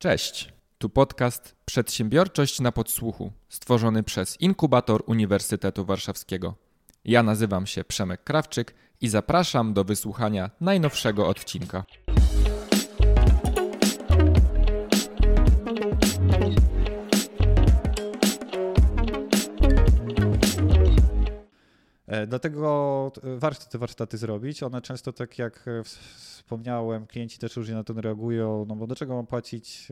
Cześć, tu podcast Przedsiębiorczość na podsłuchu, stworzony przez Inkubator Uniwersytetu Warszawskiego. Ja nazywam się Przemek Krawczyk i zapraszam do wysłuchania najnowszego odcinka. Dlatego e, warto te warsztaty zrobić. One często, tak jak e, ws- wspomniałem, klienci też różnie na to reagują, no bo do czego mam płacić,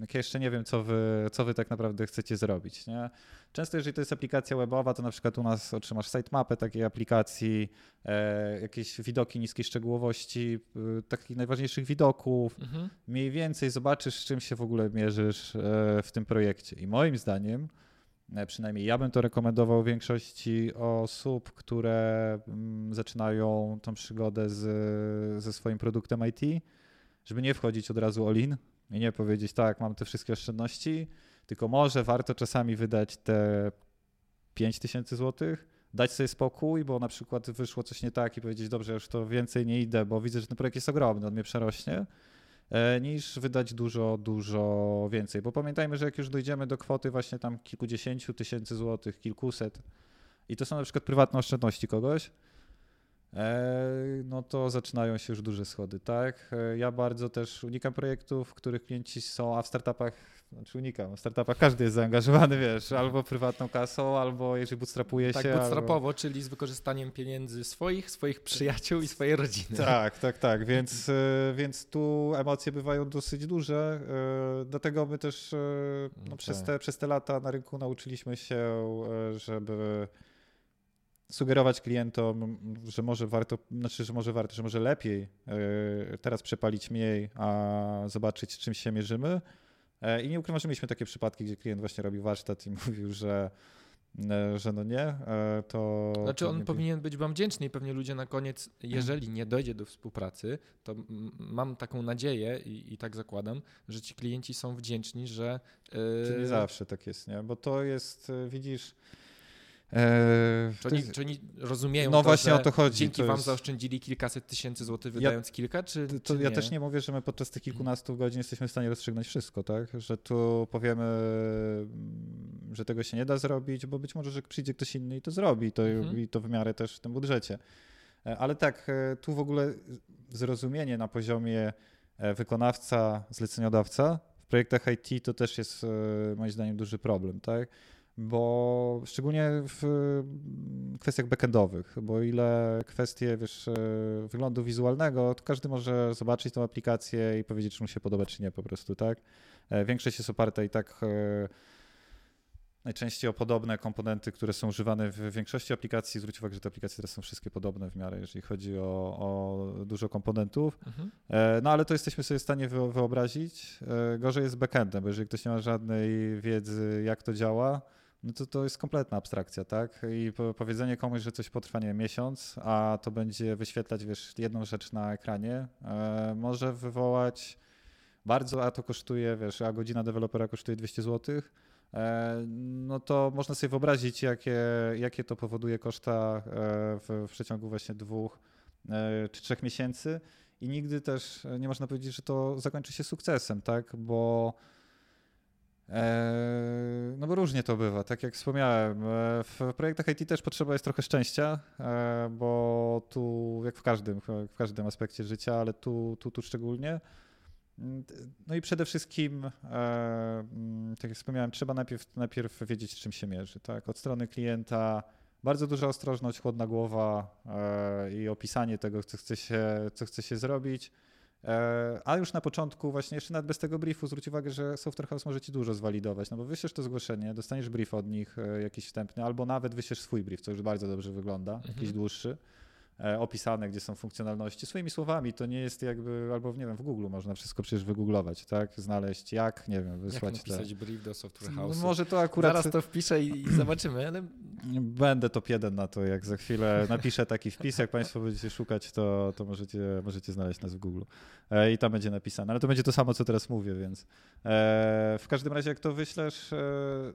jak ja jeszcze nie wiem, co wy, co wy tak naprawdę chcecie zrobić. Nie? Często, jeżeli to jest aplikacja webowa, to na przykład u nas otrzymasz sitemapę takiej aplikacji, e, jakieś widoki niskiej szczegółowości, takich najważniejszych widoków, Mhm. mniej więcej zobaczysz, z czym się w ogóle mierzysz e, w tym projekcie. I moim zdaniem, e, przynajmniej ja bym to rekomendował większości osób, które mm, zaczynają tą przygodę z, ze swoim produktem IT, żeby nie wchodzić od razu all in i nie powiedzieć tak, mam te wszystkie oszczędności, tylko może warto czasami wydać te 5000 złotych, dać sobie spokój, bo na przykład wyszło coś nie tak i powiedzieć, dobrze, już to więcej nie idę, bo widzę, że ten projekt jest ogromny, on mnie przerośnie, e, niż wydać dużo, dużo więcej. Bo pamiętajmy, że jak już dojdziemy do kwoty właśnie tam kilkudziesięciu tysięcy złotych, kilkuset i to są na przykład prywatne oszczędności kogoś, e, no to zaczynają się już duże schody, tak? E, Ja bardzo też unikam projektów, w których klienci są, a w startupach, znaczy unikam, w startupach każdy jest zaangażowany, wiesz, albo prywatną kasą, albo jeżeli bootstrapuje Tak się. albo... bootstrapowo, czyli z wykorzystaniem pieniędzy swoich, swoich przyjaciół i swojej rodziny. Tak, tak, tak. Więc, e, więc tu emocje bywają dosyć duże. e, Dlatego my też e, no, No przez, tak. te, przez te lata na rynku nauczyliśmy się, żeby sugerować klientom, że może warto, znaczy, że może warto, że może lepiej teraz przepalić mniej, a zobaczyć, czym się mierzymy. E, I nie ukrywam, że mieliśmy takie przypadki, gdzie klient właśnie robił warsztat i mówił, że, e, że no nie, e, to. Znaczy to on nie- powinien być wam wdzięczny i pewnie ludzie na koniec, jeżeli nie dojdzie do współpracy, to mam taką nadzieję i, i tak zakładam, że ci klienci są wdzięczni, że... Czy yy, nie zawsze tak jest, nie? Bo to jest, widzisz. Czy oni, czy oni rozumieją No to, właśnie o to chodzi, dzięki to wam jest- zaoszczędzili kilkaset tysięcy złotych wydając kilka, czy, to, czy ja też nie mówię, że my podczas tych kilkunastu godzin jesteśmy w stanie rozstrzygnąć wszystko, tak? Że tu powiemy, mm, że tego się nie da zrobić, bo być może, że przyjdzie ktoś inny i to zrobi to, Mhm. i to w miarę też w tym budżecie. E, Ale tak, e, tu w ogóle zrozumienie na poziomie e, wykonawca, zleceniodawca w projektach IT to też jest moim zdaniem duży problem, tak? Bo szczególnie w mm, kwestiach backendowych, bo ile kwestie wiesz, e, wyglądu wizualnego, to każdy może zobaczyć tą aplikację i powiedzieć, czy mu się podoba, czy nie po prostu, tak? E, Większość jest oparta i tak e, najczęściej o podobne komponenty, które są używane w większości aplikacji. Zwróć uwagę, że te aplikacje teraz są wszystkie podobne w miarę, jeżeli chodzi o, o dużo komponentów. Mhm. No ale to jesteśmy sobie w stanie wy- wyobrazić. Gorzej jest z backendem, bo jeżeli ktoś nie ma żadnej wiedzy, jak to działa, no to to jest kompletna abstrakcja, tak? I po- powiedzenie komuś, że coś potrwa, nie miesiąc, a to będzie wyświetlać, wiesz, jedną rzecz na ekranie, e, może wywołać bardzo, a to kosztuje, wiesz, a godzina dewelopera kosztuje 200 zł, e, no to można sobie wyobrazić, jakie, jakie to powoduje koszta e, w, w przeciągu właśnie dwóch czy trzech miesięcy. I nigdy też nie można powiedzieć, że to zakończy się sukcesem, tak? Bo no bo różnie to bywa, tak jak wspomniałem. e, W projektach IT też potrzeba jest trochę szczęścia, e, bo tu, jak w każdym, w każdym aspekcie życia, ale tu, tu, tu szczególnie. No i przede wszystkim, e, mm, tak jak wspomniałem, trzeba najpierw, najpierw wiedzieć, czym się mierzy. Tak? Od strony klienta bardzo duża ostrożność, chłodna głowa e, i opisanie tego, co chce się, co chce się zrobić. E, A już na początku, właśnie jeszcze nawet bez tego briefu, zwróć uwagę, że Software House może ci dużo zwalidować, no bo wyślesz to zgłoszenie, dostaniesz brief od nich e, jakiś wstępny, albo nawet wyślesz swój brief, co już bardzo dobrze wygląda, jakiś Mhm. dłuższy, e, opisane, gdzie są funkcjonalności, swoimi słowami, to nie jest jakby, albo nie wiem, w Google można wszystko przecież wygooglować, tak, znaleźć jak, nie wiem, Jak wysłać te... napisać brief do Software No, House? może to akurat... Zaraz to wpiszę i, zobaczymy, ale Będę top jeden na to, jak za chwilę napiszę taki wpis, jak Państwo będziecie szukać, to, to możecie, możecie znaleźć nas w Google. E, I tam będzie napisane. Ale to będzie to samo, co teraz mówię, więc e, w każdym razie, jak to wyślesz, e,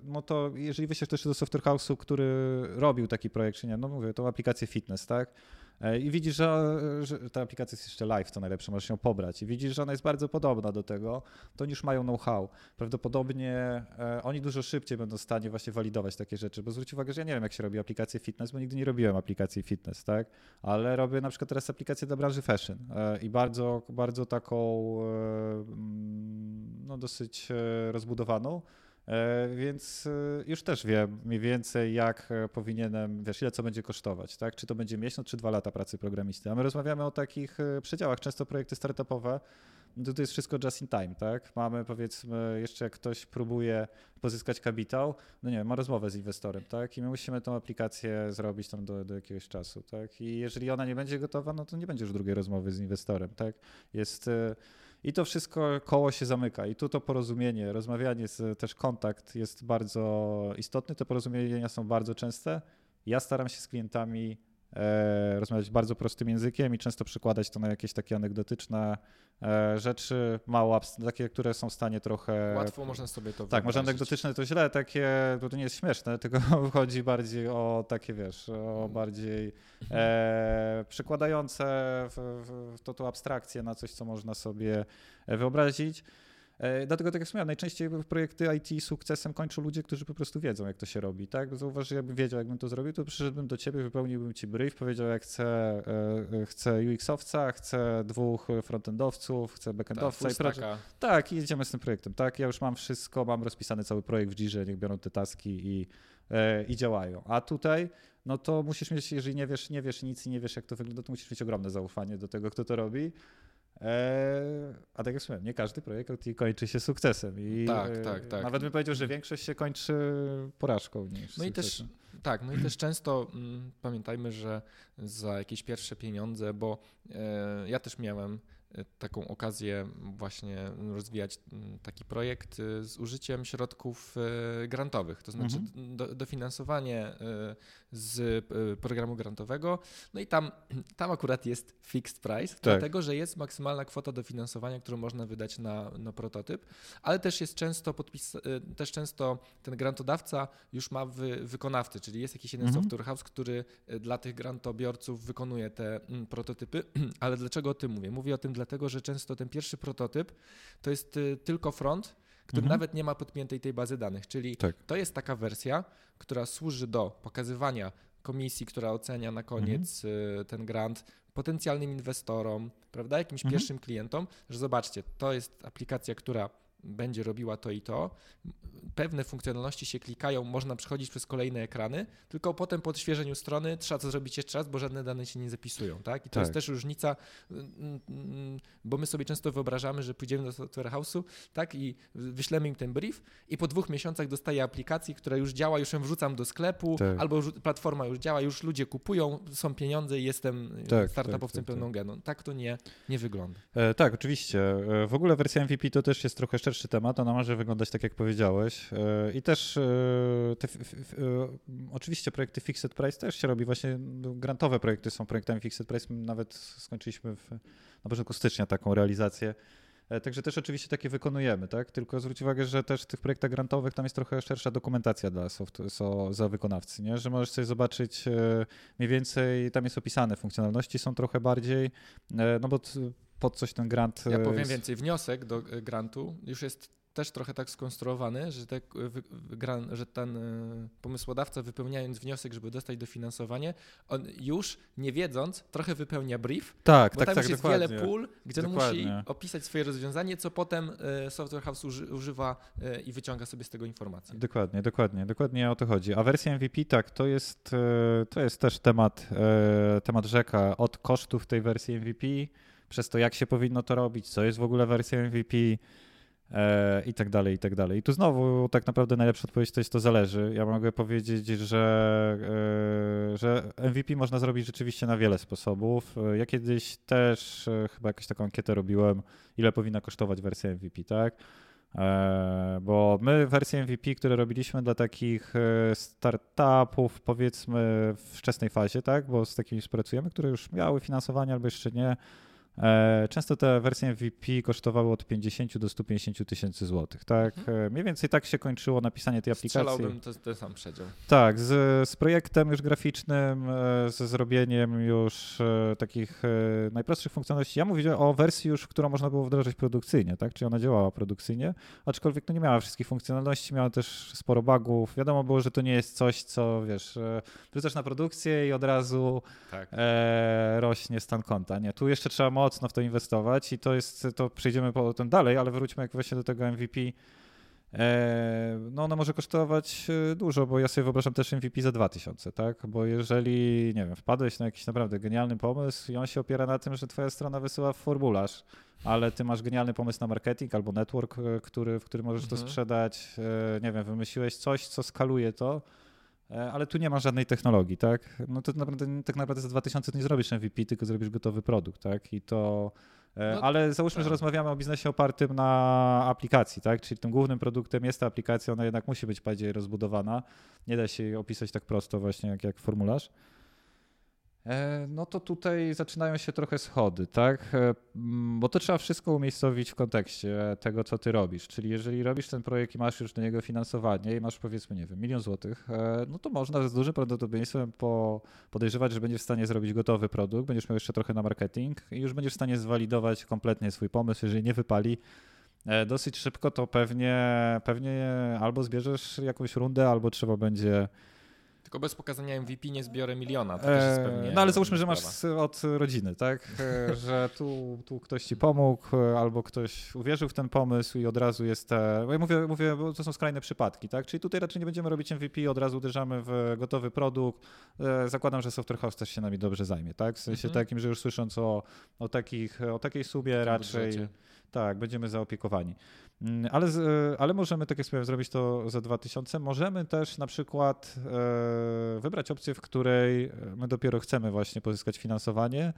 no to jeżeli wyślesz też do Software House'u, który robił taki projekt, czy nie, no mówię, tą aplikację fitness, tak? E, I widzisz, że, że ta aplikacja jest jeszcze live, to najlepsze, możesz ją pobrać. I widzisz, że ona jest bardzo podobna do tego, to oni już mają know-how. Prawdopodobnie e, oni dużo szybciej będą w stanie właśnie walidować takie rzeczy, bo zwróć uwagę, że ja nie wiem, jak się robi aplikację fitness, bo nigdy nie robiłem aplikacji fitness, tak? Ale robię na przykład teraz aplikację dla branży fashion e, i bardzo, bardzo taką mm, no dosyć rozbudowaną. E, więc e, już też wiem mniej więcej, jak e, powinienem, wiesz, ile co będzie kosztować, tak? Czy to będzie miesiąc, czy dwa lata pracy programisty. A my rozmawiamy o takich przedziałach. Często projekty startupowe, no to jest wszystko just in time, tak? Mamy powiedzmy, jeszcze jak ktoś próbuje pozyskać kapitał, no nie wiem, ma rozmowę z inwestorem, tak? I my musimy tą aplikację zrobić tam do, do jakiegoś czasu, tak? I jeżeli ona nie będzie gotowa, no to nie będzie już drugiej rozmowy z inwestorem, tak? Jest i to wszystko koło się zamyka. I tu to porozumienie, rozmawianie, też kontakt jest bardzo istotny. Te porozumienia są bardzo częste. Ja staram się z klientami rozmawiać bardzo prostym językiem i często przykładać to na jakieś takie anegdotyczne e, rzeczy, mało takie, które są w stanie trochę... Łatwo można sobie to Tak, może anegdotyczne to źle, takie, to nie jest śmieszne, tylko chodzi bardziej o takie, wiesz, o bardziej e, przykładające w, w, to, to abstrakcję na coś, co można sobie wyobrazić. E, dlatego, tak jak wspomniałem, najczęściej projekty IT sukcesem kończą ludzie, którzy po prostu wiedzą, jak to się robi. Tak? Zauważ, że jakbym wiedział, jakbym to zrobił, to przyszedłbym do ciebie, wypełniłbym ci brief, powiedział, jak chcę, e, chcę UX-owca, chcę dwóch frontendowców, chcę backendowca tak, i. Tak, i jedziemy z tym projektem. Tak, ja już mam wszystko, mam rozpisany cały projekt w Jirze, niech biorą te taski i, e, i działają. A tutaj no to musisz mieć, jeżeli nie wiesz, nie wiesz nic i nie wiesz, jak to wygląda, to musisz mieć ogromne zaufanie do tego, kto to robi. Eee, a tak jak wspomniałem, nie każdy projekt kończy się sukcesem. I tak, e, tak, tak. Nawet bym powiedział, że większość się kończy porażką niż No i też, tak, no i też często mm, pamiętajmy, że za jakieś pierwsze pieniądze, bo e, ja też miałem e, taką okazję właśnie rozwijać mm, taki projekt e, z użyciem środków e, grantowych, to znaczy mhm. do, dofinansowanie z programu grantowego. No i tam, tam akurat jest fixed price, tak. dlatego że jest maksymalna kwota dofinansowania, którą można wydać na, na prototyp, ale też jest często podpis, też często ten grantodawca już ma wy, wykonawcy, czyli jest jakiś jeden mhm. software house, który e, dla tych grantobiorców wykonuje te mm, prototypy. Ale dlaczego o tym mówię? Mówię o tym dlatego, że często ten pierwszy prototyp to jest tylko front, który mhm. nawet nie ma podpiętej tej bazy danych. Czyli tak. to jest taka wersja, która służy do pokazywania komisji, która ocenia na koniec mhm. Y, ten grant potencjalnym inwestorom, prawda, jakimś mhm. pierwszym klientom, że zobaczcie, to jest aplikacja, która będzie robiła to i to. Pewne funkcjonalności się klikają, można przechodzić przez kolejne ekrany, tylko potem po odświeżeniu strony trzeba to zrobić jeszcze raz, bo żadne dane się nie zapisują. Tak? I to tak. jest też różnica, bo my sobie często wyobrażamy, że pójdziemy do software house'u tak? i wyślemy im ten brief i po dwóch miesiącach dostaję aplikację, która już działa, już ją wrzucam do sklepu, tak. albo platforma już działa, już ludzie kupują, są pieniądze i jestem tak, startupowcem tak, tak, pełną geną. Tak to nie, nie wygląda. E, tak, oczywiście. E, w ogóle wersja MVP to też jest trochę szerszy temat, ona może wyglądać tak, jak powiedziałeś. E, I też e, te, e, oczywiście projekty Fixed Price też się robi, właśnie no, grantowe projekty są projektami Fixed Price. Nawet skończyliśmy w, na początku stycznia taką realizację. Także też oczywiście takie wykonujemy, tak? Tylko zwróć uwagę, że też w tych projektach grantowych tam jest trochę szersza dokumentacja dla soft, so, za wykonawcy, nie? Że możesz sobie zobaczyć mniej więcej, tam jest opisane funkcjonalności są trochę bardziej, no bo pod coś ten grant. Ja powiem więcej. Wniosek do e, grantu już jest też trochę tak skonstruowany, że, te, że ten e, pomysłodawca wypełniając wniosek, żeby dostać dofinansowanie, on już nie wiedząc trochę wypełnia brief, tak, bo tak, tam tak, już jest dokładnie. wiele pól, gdzie on musi opisać swoje rozwiązanie, co potem e, Software House używa i wyciąga sobie z tego informacje. Dokładnie, dokładnie, dokładnie o to chodzi. A wersja MVP, tak, to jest, to jest też temat, temat rzeka od kosztów tej wersji MVP, przez to, jak się powinno to robić, co jest w ogóle wersją MVP e, i tak dalej, i tak dalej. I tu znowu tak naprawdę najlepsza odpowiedź to jest to zależy. Ja mogę powiedzieć, że, e, że MVP można zrobić rzeczywiście na wiele sposobów. Ja kiedyś też e, chyba jakąś taką ankietę robiłem, ile powinna kosztować wersja MVP, tak? E, bo my wersje MVP, które robiliśmy dla takich e, startupów, powiedzmy w wczesnej fazie, tak, bo z takimi współpracujemy, które już miały finansowanie albo jeszcze nie, często te wersje MVP kosztowały od 50 do 150 tysięcy złotych, tak? Mhm. E, mniej więcej tak się kończyło napisanie tej aplikacji. Strzelałbym to, to sam przedział. Tak, z, z projektem już graficznym, e, ze zrobieniem już takich najprostszych funkcjonalności. Ja mówię o wersji już, którą można było wdrożyć produkcyjnie, tak? Czyli ona działała produkcyjnie, aczkolwiek no nie miała wszystkich funkcjonalności, miała też sporo bugów. Wiadomo było, że to nie jest coś, co wiesz, wrzucasz na produkcję i od razu tak. e, rośnie stan konta. Nie, tu jeszcze trzeba mocno w to inwestować i to jest, to przejdziemy potem dalej, ale wróćmy jak właśnie do tego MVP. E, no ono może kosztować e, dużo, bo ja sobie wyobrażam też MVP za 2000, tak? Bo jeżeli, nie wiem, wpadłeś na jakiś naprawdę genialny pomysł i on się opiera na tym, że twoja strona wysyła formularz, ale ty masz genialny pomysł na marketing albo network, e, który, w którym możesz mhm. to sprzedać, nie wiem, wymyśliłeś coś, co skaluje to, ale tu nie ma żadnej technologii, tak? No to naprawdę, tak naprawdę za 2000 nie zrobisz MVP, tylko zrobisz gotowy produkt, tak? I to... E, no, ale załóżmy, tak. że rozmawiamy o biznesie opartym na aplikacji, tak? Czyli tym głównym produktem jest ta aplikacja, ona jednak musi być bardziej rozbudowana. Nie da się jej opisać tak prosto właśnie jak, jak formularz. E, no to tutaj zaczynają się trochę schody, tak? E, bo to trzeba wszystko umiejscowić w kontekście tego, co ty robisz. Czyli jeżeli robisz ten projekt i masz już do niego finansowanie i masz powiedzmy, nie wiem, milion złotych, e, no to można z dużym prawdopodobieństwem po, podejrzewać, że będziesz w stanie zrobić gotowy produkt, będziesz miał jeszcze trochę na marketing i już będziesz w stanie zwalidować kompletnie swój pomysł, jeżeli nie wypali, dosyć szybko, to pewnie, pewnie albo zbierzesz jakąś rundę, albo trzeba będzie tylko bez pokazania MVP nie zbiorę miliona. To też jest pewnie no ale załóżmy, że masz od rodziny, tak? E, że tu, tu ktoś ci pomógł, e, albo ktoś uwierzył w ten pomysł i od razu jest te. Bo ja mówię, mówię, bo to są skrajne przypadki, tak? Czyli tutaj raczej nie będziemy robić MVP, od razu uderzamy w gotowy produkt. E, zakładam, że Software House też się nami dobrze zajmie, tak? W sensie mhm. takim, że już słysząc o, o, takich, o takiej subie raczej. Budżecie. Tak, będziemy zaopiekowani. Mm, ale, ale możemy, tak jak wspomniałem, zrobić to za 2000. Możemy też na przykład e, wybrać opcję, w której my dopiero chcemy właśnie pozyskać finansowanie.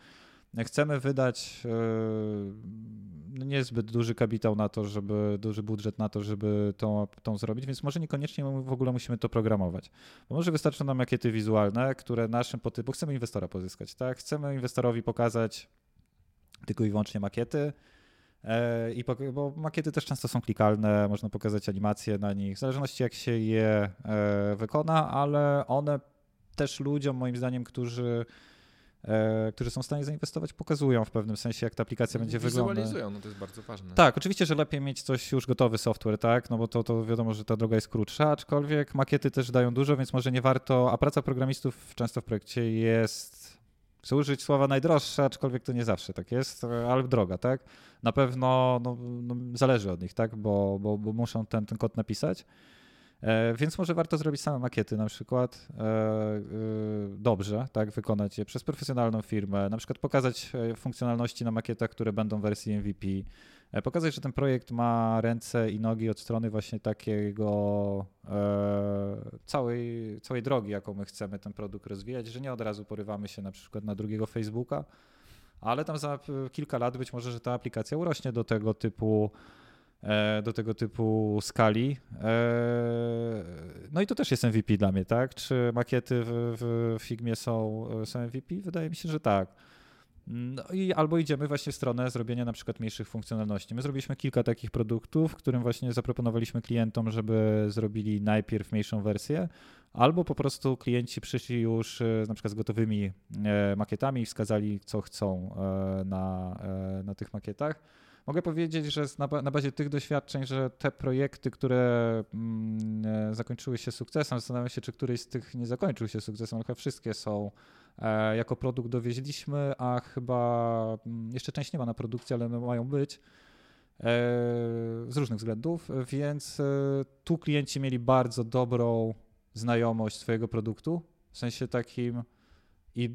Chcemy wydać e, niezbyt duży kapitał na to, żeby, duży budżet na to, żeby tą, tą zrobić, więc może niekoniecznie w ogóle musimy to programować. Bo może wystarczą nam makiety wizualne, które naszym potypu, chcemy inwestora pozyskać, tak? Chcemy inwestorowi pokazać tylko i wyłącznie makiety, E, I bo makiety też często są klikalne, można pokazać animacje na nich, w zależności jak się je e, wykona, ale one też ludziom, moim zdaniem, którzy e, którzy są w stanie zainwestować, pokazują w pewnym sensie, jak ta aplikacja będzie wyglądać. Wizualizują, no to jest bardzo ważne. Tak, oczywiście, że lepiej mieć coś już gotowy software, tak, no bo to, to wiadomo, że ta droga jest krótsza, aczkolwiek makiety też dają dużo, więc może nie warto, a praca programistów często w projekcie jest Chcę użyć słowa najdroższe, aczkolwiek to nie zawsze tak jest, ale droga, tak? Na pewno no, no, zależy od nich, tak? Bo, bo, bo muszą ten, ten kod napisać. E, więc może warto zrobić same makiety na przykład e, e, dobrze, tak, wykonać je przez profesjonalną firmę, na przykład pokazać funkcjonalności na makietach, które będą w wersji MVP, pokazać, że ten projekt ma ręce i nogi od strony właśnie takiego całej, całej drogi, jaką my chcemy ten produkt rozwijać, że nie od razu porywamy się na przykład na drugiego Facebooka, ale tam za kilka lat być może, że ta aplikacja urośnie do tego typu do tego typu skali. E, no i to też jest MVP dla mnie, tak? Czy makiety w, w Figmie są, są MVP? Wydaje mi się, że tak. No i albo idziemy właśnie w stronę zrobienia na przykład mniejszych funkcjonalności. My zrobiliśmy kilka takich produktów, którym właśnie zaproponowaliśmy klientom, żeby zrobili najpierw mniejszą wersję, albo po prostu klienci przyszli już e, na przykład z gotowymi makietami i wskazali, co chcą na, na tych makietach. Mogę powiedzieć, że na, bazie tych doświadczeń, że te projekty, które mm, e, zakończyły się sukcesem, zastanawiam się, czy któryś z tych nie zakończył się sukcesem, ale chyba wszystkie są e, jako produkt dowieźliśmy, a chyba mm, jeszcze część nie ma na produkcji, ale mają być e, z różnych względów, więc tu klienci mieli bardzo dobrą znajomość swojego produktu, w sensie takim i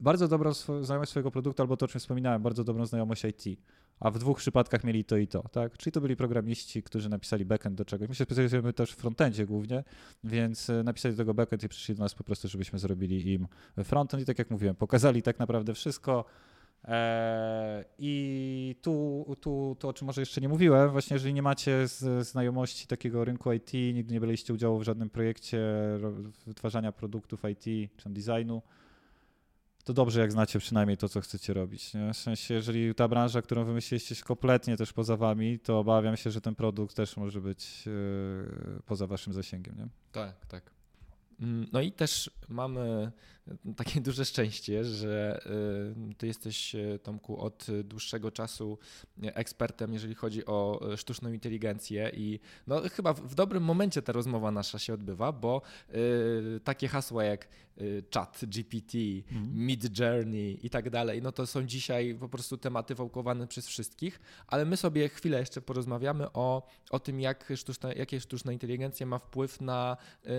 bardzo dobrą znajomość swojego produktu, albo to, o czym wspominałem, bardzo dobrą znajomość IT a w dwóch przypadkach mieli to i to, tak? Czyli to byli programiści, którzy napisali backend do czegoś. My się specjalizujemy też w frontendzie głównie, więc e, napisali do tego backend i przyszli do nas po prostu, żebyśmy zrobili im frontend i tak jak mówiłem, pokazali tak naprawdę wszystko. Eee, I tu, tu to, o czym może jeszcze nie mówiłem, właśnie jeżeli nie macie znajomości takiego rynku IT, nigdy nie braliście udziału w żadnym projekcie wytwarzania produktów IT czy designu, to dobrze, jak znacie przynajmniej to, co chcecie robić. Nie? W sensie, jeżeli ta branża, którą wymyśliliście jest kompletnie też poza wami, to obawiam się, że ten produkt też może być yy, poza waszym zasięgiem. Nie? Tak, tak. Mm, no i też mamy takie duże szczęście, że y, ty jesteś, y, Tomku, od dłuższego czasu ekspertem, jeżeli chodzi o y, sztuczną inteligencję i no chyba w dobrym momencie ta rozmowa nasza się odbywa, bo takie hasła jak chat, GPT, mm. Mid Journey i tak dalej, no to są dzisiaj po prostu tematy wałkowane przez wszystkich, ale my sobie chwilę jeszcze porozmawiamy o, o tym, jak sztuczna, jakie sztuczna inteligencja ma wpływ na,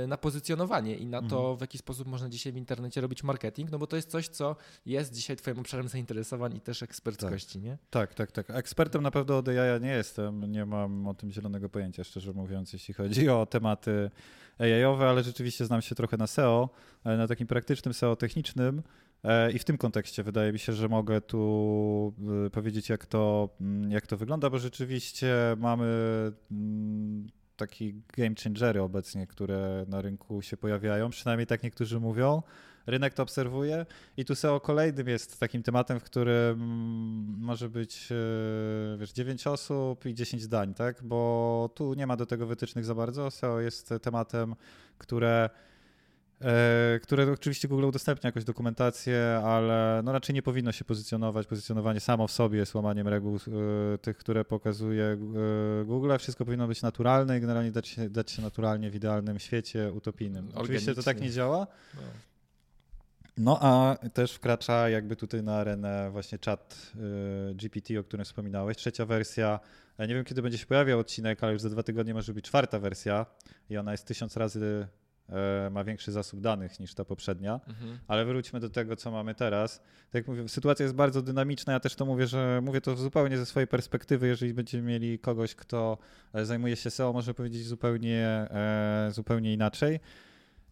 na pozycjonowanie i na to, mm. w jaki sposób można dzisiaj w internecie robić marketing, no bo to jest coś, co jest dzisiaj twoim obszarem zainteresowań i też eksperckości, tak. nie? Tak, tak, tak. Ekspertem na pewno od AI nie jestem, nie mam o tym zielonego pojęcia, szczerze mówiąc, jeśli chodzi o tematy AI-owe, ale rzeczywiście znam się trochę na SEO, na takim praktycznym SEO technicznym. E, I w tym kontekście wydaje mi się, że mogę tu e, powiedzieć, jak to, mm, jak to wygląda, bo rzeczywiście mamy mm, taki game changery obecnie, które na rynku się pojawiają, przynajmniej tak niektórzy mówią rynek to obserwuje i tu SEO kolejnym jest takim tematem, w którym może być e, wiesz, 9 osób i 10 zdań, tak? Bo tu nie ma do tego wytycznych za bardzo. SEO jest tematem, które e, które oczywiście Google udostępnia jakąś dokumentację, ale no raczej nie powinno się pozycjonować. Pozycjonowanie samo w sobie jest łamaniem reguł e, tych, które pokazuje Google. Wszystko powinno być naturalne i generalnie dać się, dać się naturalnie w idealnym świecie utopijnym. Oczywiście to tak nie działa. No. No a też wkracza jakby tutaj na arenę właśnie chat y, GPT, o którym wspominałeś. Trzecia wersja, nie wiem kiedy będzie się pojawiał odcinek, ale już za dwa tygodnie może być czwarta wersja i ona jest tysiąc razy, e, ma większy zasób danych niż ta poprzednia. Mhm. Ale wróćmy do tego, co mamy teraz. Tak jak mówię, sytuacja jest bardzo dynamiczna. Ja też to mówię, że mówię to zupełnie ze swojej perspektywy. Jeżeli będziemy mieli kogoś, kto e, zajmuje się SEO, może powiedzieć zupełnie, e, zupełnie inaczej.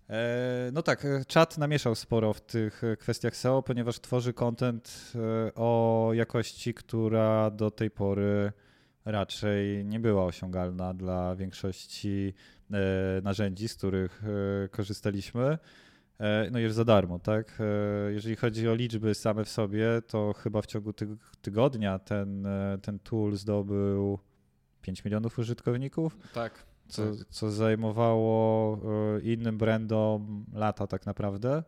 E, no tak, e, czat namieszał sporo w tych e, kwestiach SEO, ponieważ tworzy content o jakości, która do tej pory raczej nie była osiągalna dla większości narzędzi, z których korzystaliśmy. No już za darmo, tak? Jeżeli chodzi o liczby same w sobie, to chyba w ciągu tygodnia ten, ten tool zdobył 5 milionów użytkowników. Tak co, co zajmowało e, innym brandom lata tak naprawdę.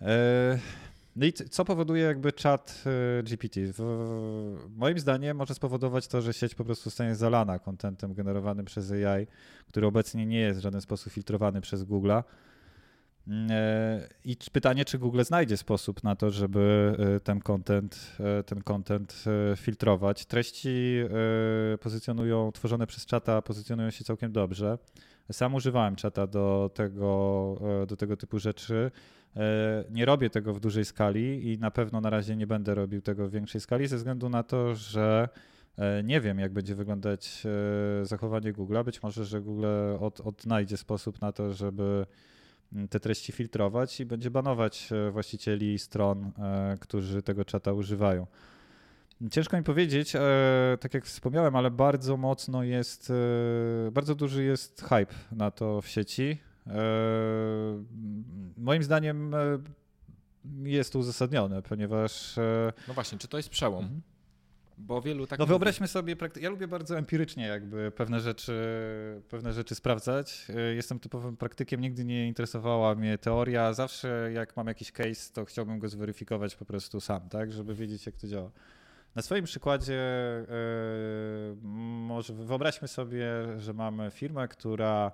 E, no i co powoduje jakby chat e, GPT? Moim zdaniem może spowodować to, że sieć po prostu zostanie zalana kontentem generowanym przez AI, który obecnie nie jest w żaden sposób filtrowany przez Google'a. I pytanie, czy Google znajdzie sposób na to, żeby e, ten content, e, ten content e, filtrować. Treści pozycjonują, tworzone przez czata pozycjonują się całkiem dobrze. Sam używałem czata do tego, do tego typu rzeczy. Nie robię tego w dużej skali i na pewno na razie nie będę robił tego w większej skali ze względu na to, że nie wiem, jak będzie wyglądać zachowanie Google. Być może, że Google od, odnajdzie sposób na to, żeby te treści filtrować i będzie banować e, właścicieli stron, e, którzy tego czata używają. Ciężko mi powiedzieć, e, tak jak wspomniałem, ale bardzo mocno jest, bardzo duży jest hype na to w sieci. Moim zdaniem jest to uzasadnione, ponieważ. No właśnie, czy to jest przełom? Mhm. Bo wielu tak. No wyobraźmy sobie, ja lubię bardzo empirycznie jakby pewne rzeczy, pewne rzeczy sprawdzać. Jestem typowym praktykiem, nigdy nie interesowała mnie teoria. Zawsze jak mam jakiś case, to chciałbym go zweryfikować po prostu sam, tak, żeby wiedzieć jak to działa. Na swoim przykładzie yy, może wyobraźmy sobie, że mamy firmę, która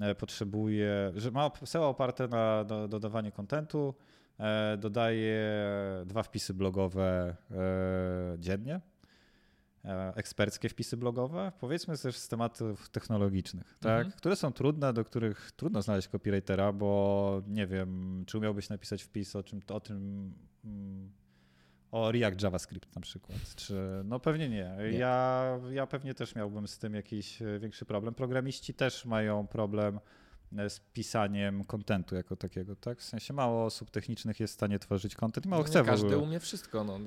e, potrzebuje, że ma SEO oparte na do, dodawanie kontentu, e, dodaje dwa wpisy blogowe e, dziennie eksperckie wpisy blogowe, powiedzmy też z tematów technologicznych, tak? Mhm. które są trudne, do których trudno znaleźć copywritera, bo nie wiem, czy umiałbyś napisać wpis o czym o tym mm, o React JavaScript na przykład, czy no pewnie nie. nie. Ja, ja pewnie też miałbym z tym jakiś e, większy problem. Programiści też mają problem e, z pisaniem kontentu jako takiego, tak? W sensie mało osób technicznych jest w stanie tworzyć kontent i mało no chce każdy umie wszystko, no.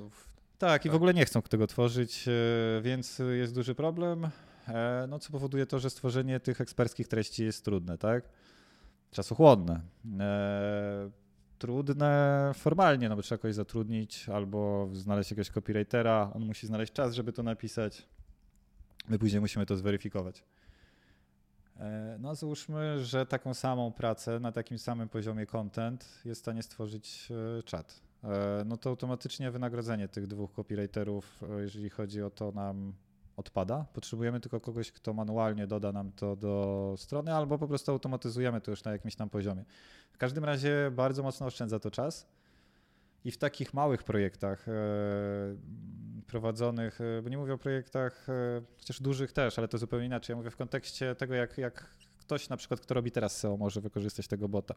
Tak, i w tak. ogóle nie chcą tego tworzyć, e, więc jest duży problem, e, no, co powoduje to, że stworzenie tych eksperckich treści jest trudne, tak? Czasochłonne. E, trudne formalnie, no bo trzeba kogoś zatrudnić albo znaleźć jakiegoś copywritera, on musi znaleźć czas, żeby to napisać. My później musimy to zweryfikować. No załóżmy, że taką samą pracę na takim samym poziomie content jest w stanie stworzyć czat. E, no to automatycznie wynagrodzenie tych dwóch copywriterów, jeżeli chodzi o to, nam odpada. Potrzebujemy tylko kogoś, kto manualnie doda nam to do strony, albo po prostu automatyzujemy to już na jakimś tam poziomie. W każdym razie bardzo mocno oszczędza to czas. I w takich małych projektach e, prowadzonych, e, bo nie mówię o projektach, e, chociaż dużych też, ale to zupełnie inaczej. Ja mówię w kontekście tego, jak, jak ktoś na przykład, kto robi teraz SEO, może wykorzystać tego bota.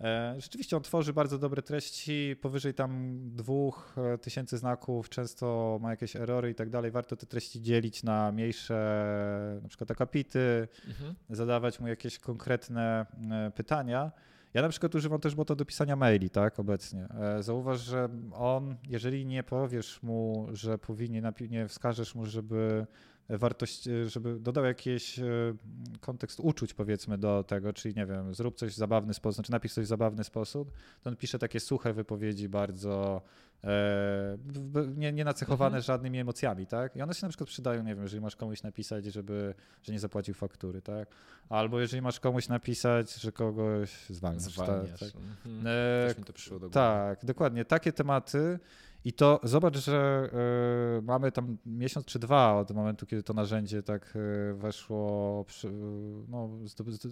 E, rzeczywiście on tworzy bardzo dobre treści, powyżej tam dwóch e, tysięcy znaków, często ma jakieś erory i tak dalej. Warto te treści dzielić na mniejsze, na przykład akapity, mhm. zadawać mu jakieś konkretne e, pytania. Ja na przykład używam też bota do pisania maili, tak, obecnie. Zauważ, że on, jeżeli nie powiesz mu, że powinien, nie wskażesz mu, żeby wartość, żeby dodał jakiś e, kontekst uczuć powiedzmy do tego, czyli nie wiem, zrób coś w zabawny sposób, znaczy napisz coś w zabawny sposób, to on pisze takie suche wypowiedzi bardzo e, nie, nie nacechowane mhm. żadnymi emocjami, tak? I one się na przykład przydają, nie wiem, jeżeli masz komuś napisać, żeby, że nie zapłacił faktury, tak? Albo jeżeli masz komuś napisać, że kogoś zwalniasz. Zwalniasz. Tak, tak. Mhm. E. Tak, dokładnie. Takie tematy i to zobacz, że y, mamy tam miesiąc czy dwa od momentu, kiedy to narzędzie tak y, weszło, przy, no,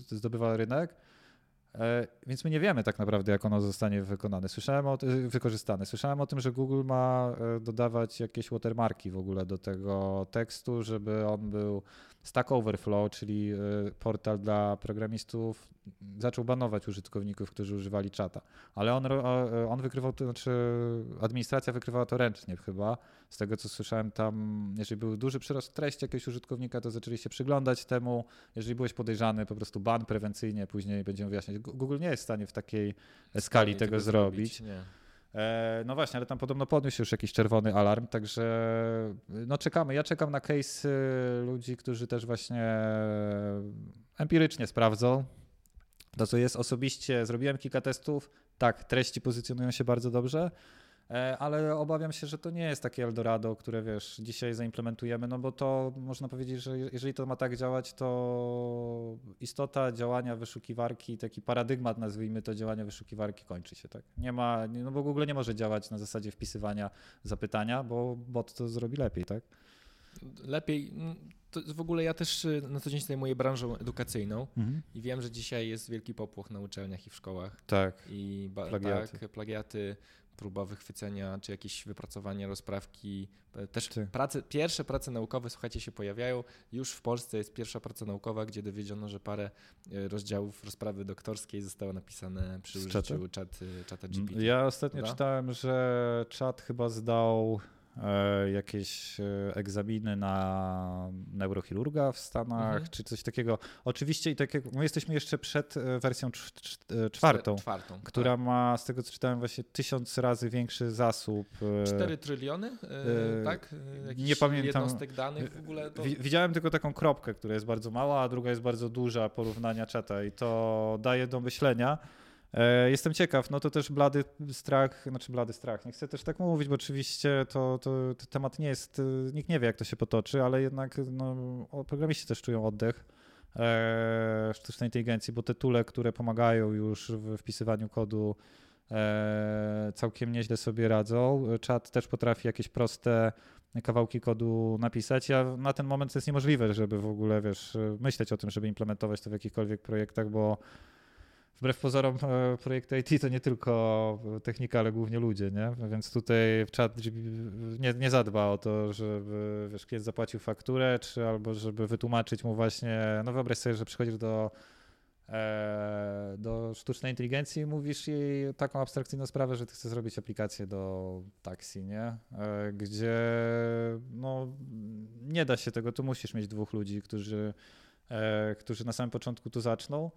zdobywa rynek. Więc my nie wiemy tak naprawdę, jak ono zostanie wykonane. Słyszałem o, wykorzystane. Słyszałem o tym, że Google ma dodawać jakieś watermarki w ogóle do tego tekstu, żeby on był Stack Overflow, czyli e, portal dla programistów, zaczął banować użytkowników, którzy używali czata. Ale on, on wykrywał to, znaczy administracja wykrywała to ręcznie chyba. Z tego co słyszałem tam, jeżeli był duży przyrost treści jakiegoś użytkownika, to zaczęli się przyglądać temu. Jeżeli byłeś podejrzany, po prostu ban prewencyjnie, później będziemy wyjaśniać. Google nie jest w stanie w takiej skali tego, tego, zrobić. No właśnie, ale tam podobno podniósł już jakiś czerwony alarm, także no czekamy. Ja czekam na case ludzi, którzy też właśnie empirycznie sprawdzą, to, co jest osobiście, zrobiłem kilka testów. Tak, treści pozycjonują się bardzo dobrze, e, ale obawiam się, że to nie jest takie Eldorado, które wiesz, dzisiaj zaimplementujemy, no bo to można powiedzieć, że jeżeli to ma tak działać, to istota działania wyszukiwarki, taki paradygmat, nazwijmy to działania wyszukiwarki kończy się, tak? Nie ma, no bo Google nie może działać na zasadzie wpisywania zapytania, bo bot to zrobi lepiej, tak? Lepiej, to w ogóle ja też y, na co dzień zajmuję branżą edukacyjną mhm. i wiem, że dzisiaj jest wielki popłoch na uczelniach i w szkołach. Tak. I plagiaty. Tak, plagiaty, próba wychwycenia czy jakieś wypracowania rozprawki. E, też prace, pierwsze prace naukowe, słuchajcie, się pojawiają. Już w Polsce jest pierwsza praca naukowa, gdzie dowiedziono, że parę e, rozdziałów rozprawy doktorskiej zostało napisane przy użyciu czat, czata GPT. Ja ostatnio czytałem, że czat chyba zdał E, jakieś e, egzaminy na neurochirurga w Stanach, mhm. czy coś takiego. Oczywiście i tak jak my jesteśmy jeszcze przed e, wersją czwartą, czwartą która tak. ma, z tego co czytałem, właśnie tysiąc razy większy zasób. 4 tryliony, tak? Jakiś nie pamiętam. Jednostek danych w ogóle. To... Widziałem tylko taką kropkę, która jest bardzo mała, a druga jest bardzo duża porównania czata i to daje do myślenia. E, jestem ciekaw, no to też blady strach, znaczy blady strach, nie chcę też tak mówić, bo oczywiście to, to, to temat nie jest, y, nikt nie wie jak to się potoczy, ale jednak no, programiści też czują oddech e, sztucznej inteligencji, bo te tule, które pomagają już w wpisywaniu kodu e, całkiem nieźle sobie radzą. Chat też potrafi jakieś proste kawałki kodu napisać. Ja na ten moment to jest niemożliwe, żeby w ogóle, wiesz, myśleć o tym, żeby implementować to w jakichkolwiek projektach, bo wbrew pozorom e, projekt IT to nie tylko technika, ale głównie ludzie, nie? Więc tutaj czat nie, nie zadba o to, żeby wiesz, klient zapłacił fakturę, czy albo żeby wytłumaczyć mu właśnie, no wyobraź sobie, że przychodzisz do e, do sztucznej inteligencji mówisz jej taką abstrakcyjną sprawę, że ty chcesz zrobić aplikację do taksi, nie? E, gdzie no, nie da się tego, tu musisz mieć dwóch ludzi, którzy, którzy na samym początku tu zaczną.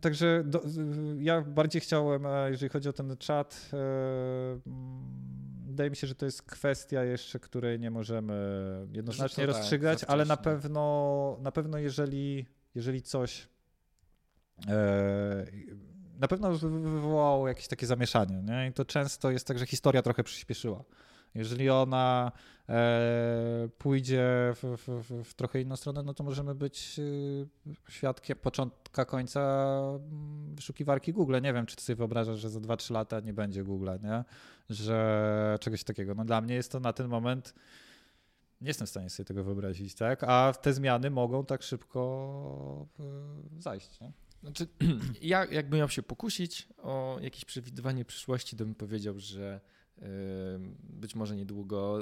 Także do, ja bardziej chciałem, jeżeli chodzi o ten czat, e, wydaje mi się, że to jest kwestia jeszcze, której nie możemy jednoznacznie tak, rozstrzygać, ale na pewno, na pewno jeżeli, jeżeli coś e, na pewno wywołało jakieś takie zamieszanie. Nie? I to często jest tak, że historia trochę przyspieszyła. Jeżeli ona e, pójdzie w, w, w, trochę inną stronę, no to możemy być e, świadkiem początka, końca mm, wyszukiwarki Google. Nie wiem, czy ty sobie wyobrażasz, że za 2-3 lata nie będzie Google, nie? Że czegoś takiego. No dla mnie jest to na ten moment nie jestem w stanie sobie tego wyobrazić, tak? A te zmiany mogą tak szybko e, zajść. Nie? Znaczy, ja jakbym miał się pokusić o jakieś przewidywanie przyszłości, to bym powiedział, że być może niedługo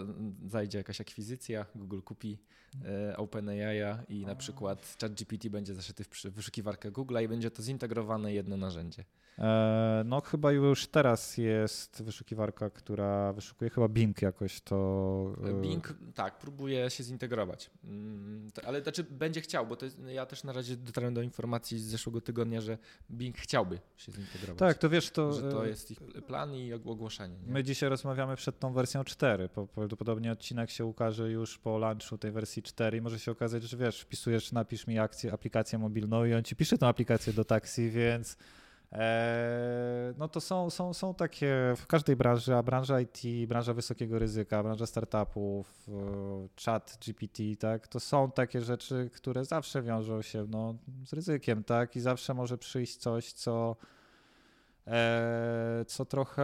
zajdzie jakaś akwizycja, Google kupi e, OpenAI i na przykład ChatGPT będzie zaszyty w wyszukiwarkę Google i będzie to zintegrowane jedno narzędzie. E, no chyba już teraz jest wyszukiwarka, która wyszukuje chyba Bing jakoś to. E, Bing tak, próbuje się zintegrować. Mm, ale znaczy będzie chciał, bo jest, ja też na razie dotarłem do informacji z zeszłego tygodnia, że Bing chciałby się zintegrować. Tak, to wiesz, to. Że to jest ich plan i ogłoszenie. Nie? My dzisiaj rozmawiamy przed tą wersją 4. Prawdopodobnie odcinek się ukaże już po launchu tej wersji 4 i może się okazać, że wiesz, wpisujesz, napisz mi akcję, aplikację mobilną i on ci pisze tą aplikację do taksi, więc e, no to są, są, są takie w każdej branży, a branża IT, branża wysokiego ryzyka, branża startupów, e, chat GPT, tak, to są takie rzeczy, które zawsze wiążą się no, z ryzykiem, tak, i zawsze może przyjść coś, co co trochę...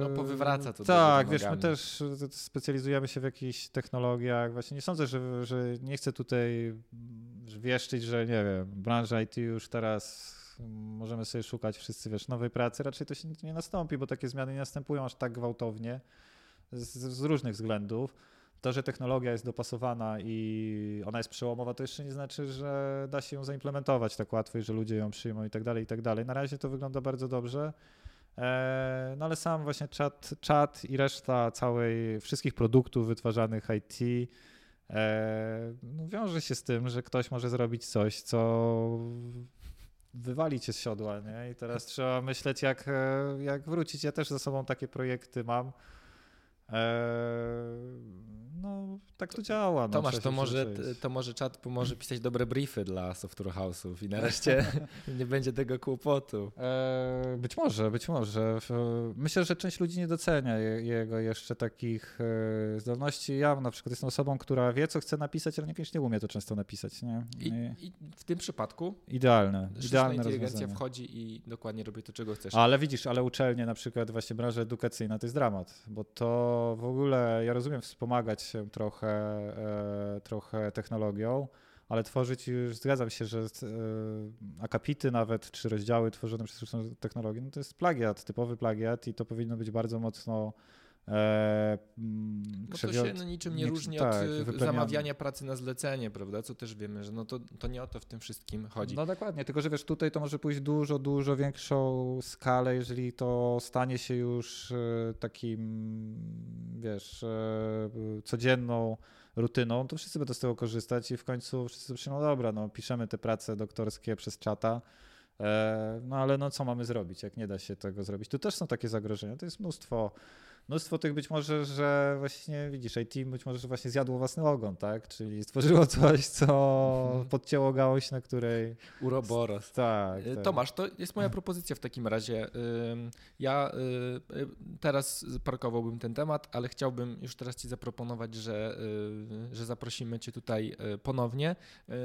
No powywraca to. Tak, wiesz, my też specjalizujemy się w jakichś technologiach. Właśnie nie sądzę, że, że nie chcę tutaj wieszczyć, że nie wiem, branża IT już teraz możemy sobie szukać wszyscy, wiesz, nowej pracy. Raczej to się nie nastąpi, bo takie zmiany nie następują aż tak gwałtownie z, z różnych względów to, że technologia jest dopasowana i ona jest przełomowa, to jeszcze nie znaczy, że da się ją zaimplementować tak łatwo i że ludzie ją przyjmą i tak dalej, i tak dalej. Na razie to wygląda bardzo dobrze. E, no ale sam właśnie czat, czat i reszta całej, wszystkich produktów wytwarzanych IT e, no wiąże się z tym, że ktoś może zrobić coś, co wywali cię z siodła, nie? I teraz trzeba myśleć, jak, e, jak wrócić. Ja też ze sobą takie projekty mam. No, tak to działa. No, Tomasz, to może, to może czat pomoże pisać dobre briefy dla software house'ów i nareszcie nie będzie tego kłopotu. E, być może, być może. Myślę, że część ludzi nie docenia jego jeszcze takich e, zdolności. Ja na przykład jestem osobą, która wie, co chce napisać, ale niekoniecznie umie to często napisać. Nie? I, I, w tym przypadku idealne. idealne inteligencja wchodzi i dokładnie robi to, czego chcesz. Ale widzisz, ale uczelnie, na przykład właśnie branża edukacyjna, to jest dramat, bo to w ogóle, ja rozumiem wspomagać się trochę, e, trochę technologią, ale tworzyć już, zgadzam się, że e, akapity nawet, czy rozdziały tworzone przez sztuczną technologię, no to jest plagiat, typowy plagiat i to powinno być bardzo mocno E, no to się niczym nie, nie różni tak, od zamawiania pracy na zlecenie, prawda? Co też wiemy, że no to, to nie o to w tym wszystkim chodzi. No dokładnie, tylko że wiesz, tutaj to może pójść dużo, dużo większą skalę, jeżeli to stanie się już e, takim, wiesz, e, codzienną rutyną, to wszyscy będą z tego korzystać i w końcu wszyscy myślą, no dobra, no piszemy te prace doktorskie przez czata, no ale no co mamy zrobić, jak nie da się tego zrobić? Tu też są takie zagrożenia, to jest mnóstwo mnóstwo tych być może, że właśnie widzisz, IT być może, że właśnie zjadło własny ogon, tak? Czyli stworzyło coś, co mhm. podcięło gałąź, na której... Uroboros. Tak, y, tak. Tomasz, to jest moja propozycja w takim razie. Ja y, y, teraz parkowałbym ten temat, ale chciałbym już teraz Ci zaproponować, że, że zaprosimy Cię tutaj ponownie,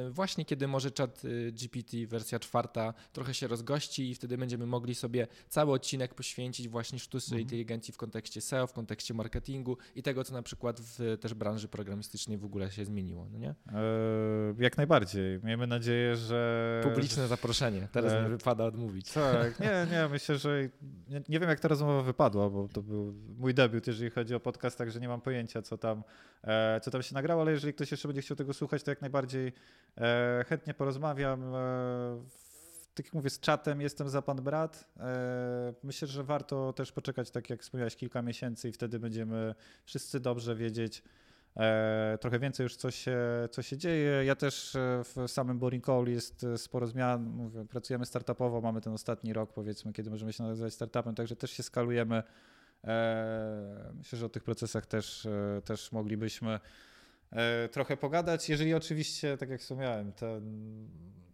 właśnie kiedy może czat GPT wersja czwarta trochę się rozgości i wtedy będziemy mogli sobie cały odcinek poświęcić właśnie sztucznej mhm. inteligencji w kontekście SEO, w kontekście marketingu i tego, co na przykład w też branży programistycznej w ogóle się zmieniło, no nie? E, jak najbardziej. Miejmy nadzieję, że... Publiczne zaproszenie, teraz e... mi wypada odmówić. Tak, nie, nie, myślę, że nie, nie, wiem, jak ta rozmowa wypadła, bo to był mój debiut, jeżeli chodzi o podcast, także nie mam pojęcia, co tam, e, co tam się nagrało, ale jeżeli ktoś jeszcze będzie chciał tego słuchać, to jak najbardziej e, chętnie porozmawiam tak jak mówię, z czatem jestem za pan brat. E, myślę, że warto też poczekać, tak jak wspomniałeś, kilka miesięcy i wtedy będziemy wszyscy dobrze wiedzieć e, trochę więcej już, co się, co się dzieje. Ja też e, w samym Boring Call jest sporo zmian. Mówię, pracujemy startupowo, mamy ten ostatni rok, powiedzmy, kiedy możemy się nazywać startupem, także też się skalujemy. Myślę, że o tych procesach też, też moglibyśmy trochę pogadać. Jeżeli oczywiście, tak jak wspomniałem, ten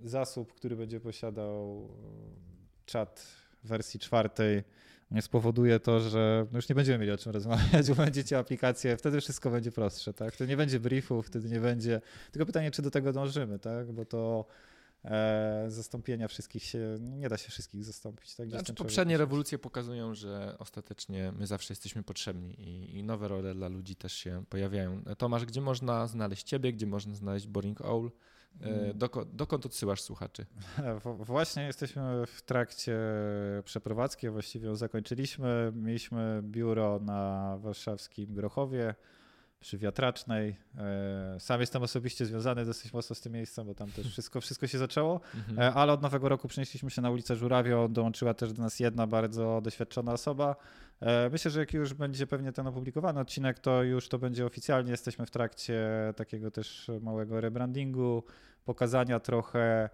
zasób, który będzie posiadał czat wersji czwartej nie spowoduje to, że no już nie będziemy mieli o czym rozmawiać, bo będziecie aplikacje, wtedy wszystko będzie prostsze, tak? Wtedy nie będzie briefów, wtedy nie będzie. Tylko pytanie, czy do tego dążymy, tak? Bo to e, zastąpienia wszystkich się, nie da się wszystkich zastąpić. Tak? Znaczy, poprzednie rewolucje pokazują, że ostatecznie my zawsze jesteśmy potrzebni i, i, nowe role dla ludzi też się pojawiają. Tomasz, gdzie można znaleźć ciebie, gdzie można znaleźć Boring Owl? E, mm. Dokąd, dokąd odsyłasz słuchaczy? Właśnie jesteśmy w trakcie przeprowadzki, właściwie ją zakończyliśmy. Mieliśmy biuro na warszawskim Grochowie przy Wiatracznej. E, sam jestem osobiście związany dosyć mocno z tym miejscem, bo tam też wszystko, wszystko się zaczęło, mhm. E, ale od nowego roku przenieśliśmy się na ulicę Żurawio, dołączyła też do nas jedna bardzo doświadczona osoba. Myślę, że jak już będzie pewnie ten opublikowany odcinek, to już to będzie oficjalnie. Jesteśmy w trakcie takiego też małego rebrandingu, pokazania trochę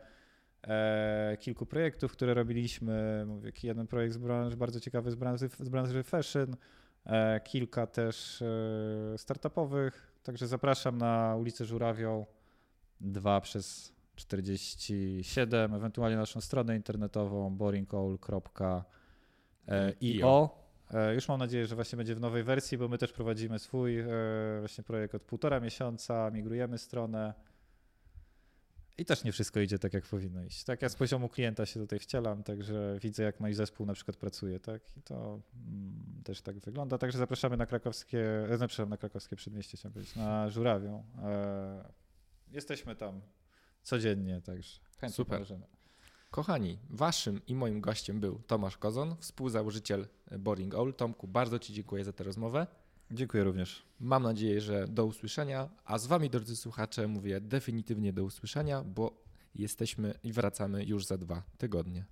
e, kilku projektów, które robiliśmy. Mówię, jeden projekt z branży, bardzo ciekawy z branży, z branży fashion, e, kilka też e, startupowych. Także zapraszam na ulicę Żurawią 2 przez 47, ewentualnie naszą stronę internetową boringcoal.io. E, już mam nadzieję, że właśnie będzie w nowej wersji, bo my też prowadzimy swój e, właśnie projekt od półtora miesiąca, migrujemy stronę. I też nie wszystko idzie tak, jak powinno iść. Tak, ja z poziomu klienta się tutaj wcielam, także widzę, jak mój zespół na przykład pracuje, tak? I to mm, też tak wygląda. Także zapraszamy na krakowskie, e, zapraszam na krakowskie przedmieście, chciałem powiedzieć, na Żurawią. E, jesteśmy tam codziennie, także chętnie Super. Pomożemy. Kochani, waszym i moim gościem był Tomasz Kozon, współzałożyciel Boring Owl. Tomku, bardzo ci dziękuję za tę rozmowę. Dziękuję również. Mam nadzieję, że do usłyszenia, a z wami, drodzy słuchacze, mówię definitywnie do usłyszenia, bo jesteśmy i wracamy już za dwa tygodnie.